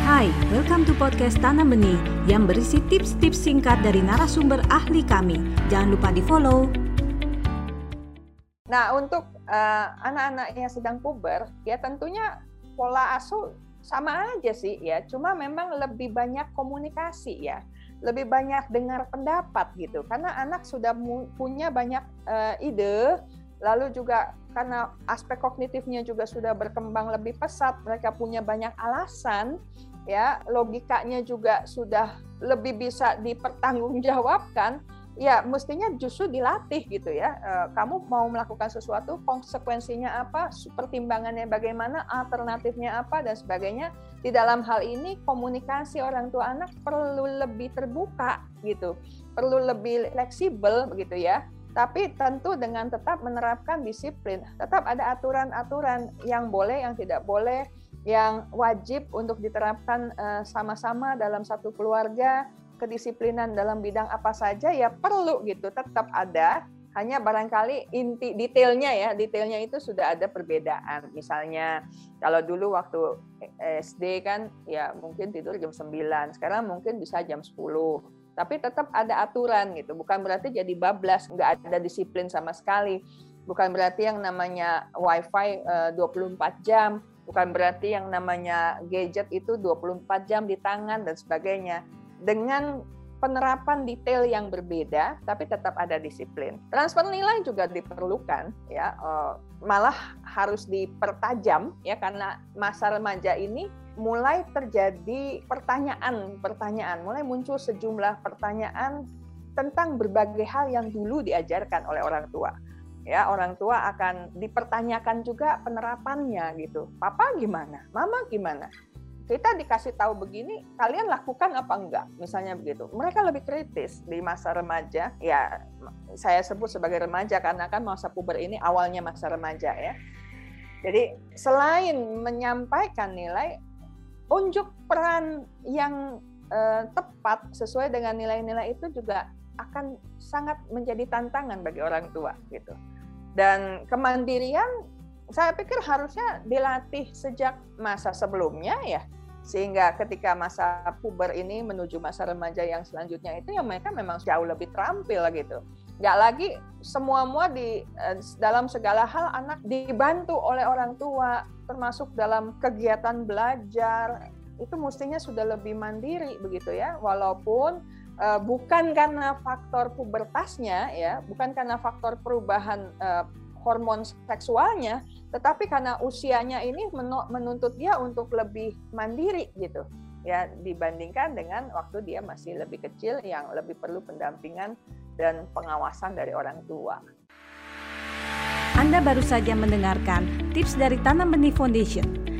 Hai, welcome to podcast Tanam Benih yang berisi tips-tips singkat dari narasumber ahli kami. Jangan lupa di-follow. Nah, untuk uh, anak-anak yang sedang puber, ya tentunya pola asuh sama aja sih ya, cuma memang lebih banyak komunikasi ya, lebih banyak dengar pendapat gitu, karena anak sudah punya banyak uh, ide, lalu juga karena aspek kognitifnya juga sudah berkembang lebih pesat, mereka punya banyak alasan, ya logikanya juga sudah lebih bisa dipertanggungjawabkan ya mestinya justru dilatih gitu ya. Eh, kamu mau melakukan sesuatu konsekuensinya apa pertimbangannya bagaimana alternatifnya apa dan sebagainya di dalam hal ini komunikasi orang tua anak perlu lebih terbuka gitu perlu lebih fleksibel begitu ya. Tapi tentu dengan tetap menerapkan disiplin tetap ada aturan-aturan yang boleh yang tidak boleh yang wajib untuk diterapkan eh, sama-sama dalam satu keluarga kedisiplinan dalam bidang apa saja ya perlu gitu tetap ada. Hanya barangkali inti detailnya ya detailnya itu sudah ada perbedaan. Misalnya kalau dulu waktu SD kan ya mungkin tidur jam 9 sekarang mungkin bisa jam 10 tapi tetap ada aturan gitu bukan berarti jadi bablas nggak ada disiplin sama sekali. Bukan berarti yang namanya wifi 24 eh, jam Bukan berarti yang namanya gadget itu 24 jam di tangan dan sebagainya. Dengan penerapan detail yang berbeda, tapi tetap ada disiplin. Transfer nilai juga diperlukan, ya, eh, malah harus dipertajam, ya, karena masa remaja ini mulai terjadi pertanyaan-pertanyaan, mulai muncul sejumlah pertanyaan tentang berbagai hal yang dulu diajarkan oleh orang tua ya orang tua akan dipertanyakan juga penerapannya gitu. Papa gimana? Mama gimana? Kita dikasih tahu begini, kalian lakukan apa enggak? Misalnya begitu. Mereka lebih kritis di masa remaja. Ya, saya sebut sebagai remaja karena kan masa puber ini awalnya masa remaja ya. Jadi selain menyampaikan nilai, unjuk peran yang eh, tepat sesuai dengan nilai-nilai itu juga akan sangat menjadi tantangan bagi orang tua gitu. Dan kemandirian saya pikir harusnya dilatih sejak masa sebelumnya ya. Sehingga ketika masa puber ini menuju masa remaja yang selanjutnya itu ya mereka memang jauh lebih terampil gitu. Gak lagi semua-mua di eh, dalam segala hal anak dibantu oleh orang tua termasuk dalam kegiatan belajar itu mestinya sudah lebih mandiri begitu ya walaupun uh, bukan karena faktor pubertasnya ya, bukan karena faktor perubahan uh, hormon seksualnya, tetapi karena usianya ini menuntut dia untuk lebih mandiri gitu ya dibandingkan dengan waktu dia masih lebih kecil yang lebih perlu pendampingan dan pengawasan dari orang tua. Anda baru saja mendengarkan tips dari Tanam Benih Foundation.